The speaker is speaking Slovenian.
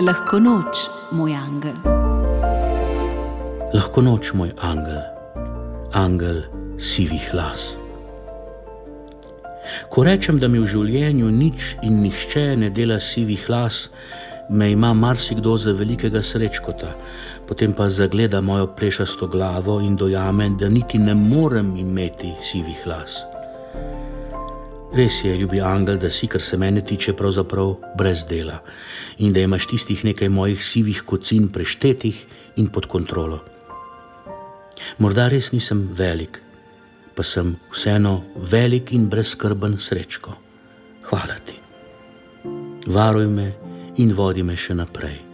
Lahko noč, moj angel. Lahko noč, moj angel, angel sivih las. Ko rečem, da mi v življenju nič in nihče ne dela sivih las, me ima marsikdo za velikega srečkota, potem pa zagleda mojo plešasto glavo in dojame, da niti ne morem imeti sivih las. Res je, ljubi angel, da si, kar se mene tiče, pravzaprav brez dela in da imaš tistih nekaj mojih sivih kocin preštetih in pod kontrolo. Morda res nisem velik, pa sem vseeno velik in brezskrben srečko. Hvala ti. Varuj me in vodi me še naprej.